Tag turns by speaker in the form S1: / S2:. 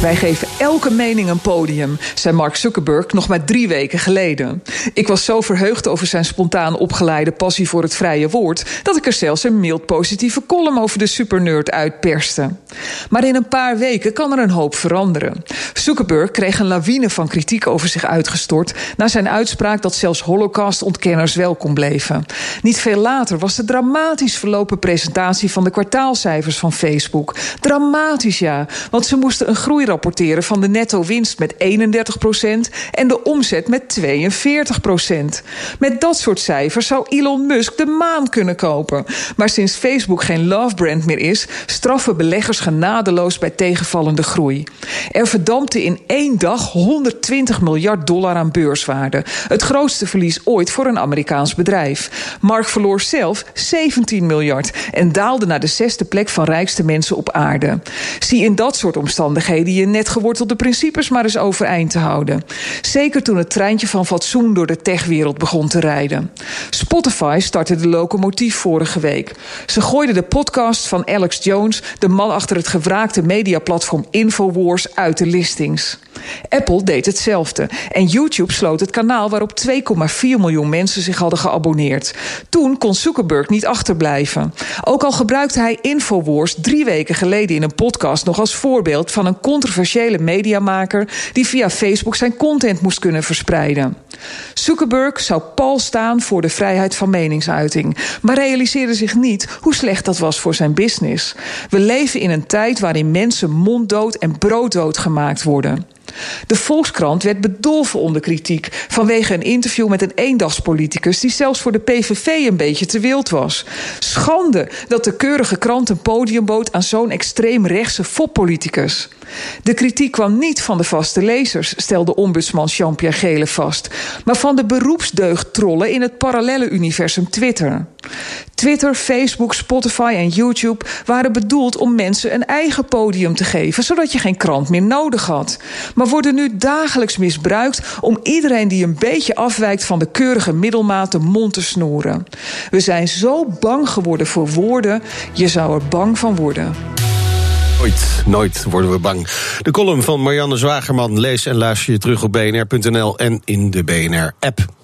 S1: Wij geven elke mening een podium, zei Mark Zuckerberg nog maar drie weken geleden. Ik was zo verheugd over zijn spontaan opgeleide passie voor het vrije woord dat ik er zelfs een mild positieve column over de supernerd uitperste. Maar in een paar weken kan er een hoop veranderen. Zuckerberg kreeg een lawine van kritiek over zich uitgestort na zijn uitspraak dat zelfs Holocaust-ontkenners welkom bleven. Niet veel later was de dramatisch verlopen presentatie van de kwartaalcijfers van Facebook. Dramatisch ja, want ze moesten een groei rapporteren van de netto winst met 31% en de omzet met 42% Met dat soort cijfers zou Elon Musk de maan kunnen kopen. Maar sinds Facebook geen love brand meer is, straffen beleggers genadeloos bij tegenvallende groei. Er verdampte in één dag 120 miljard dollar aan beurswaarde. Het grootste verlies ooit voor een Amerikaans bedrijf. Mark verloor zelf 17 miljard en daalde naar de zesde plek van rijkste mensen op aarde. Zie in dat soort omstandigheden je net gewortelde principes maar eens overeind te houden. Zeker toen het treintje van fatsoen door de techwereld begon te rijden. Spotify startte de locomotief vorige week. Ze gooiden de podcast van Alex Jones, de man achter het gewraakte mediaplatform Infowars, uit de listings. Apple deed hetzelfde. En YouTube sloot het kanaal waarop 2,4 miljoen mensen zich hadden geabonneerd. Toen kon Zuckerberg niet achterblijven. Ook al gebruikte hij Infowars drie weken geleden in een podcast nog als voorbeeld van een controversiële mediamaker die via Facebook zijn content moest kunnen verspreiden. Zuckerberg zou pal staan voor de vrijheid van meningsuiting, maar realiseerde zich niet hoe slecht dat was voor zijn business. We leven in een tijd waarin mensen monddood en brooddood gemaakt worden. De Volkskrant werd bedolven onder kritiek vanwege een interview met een eendagspoliticus die zelfs voor de PVV een beetje te wild was. Schande dat de keurige krant een podium bood aan zo'n extreem rechtse foppoliticus. De kritiek kwam niet van de vaste lezers, stelde ombudsman Jean-Pierre Gele vast, maar van de beroepsdeugdtrollen in het parallelle universum Twitter. Twitter, Facebook, Spotify en YouTube waren bedoeld om mensen een eigen podium te geven, zodat je geen krant meer nodig had. Maar worden nu dagelijks misbruikt om iedereen die een beetje afwijkt van de keurige middelmaat de mond te snoeren. We zijn zo bang geworden voor woorden, je zou er bang van worden.
S2: Nooit, nooit worden we bang. De column van Marianne Zwagerman lees en luister je terug op bnr.nl en in de BNR-app.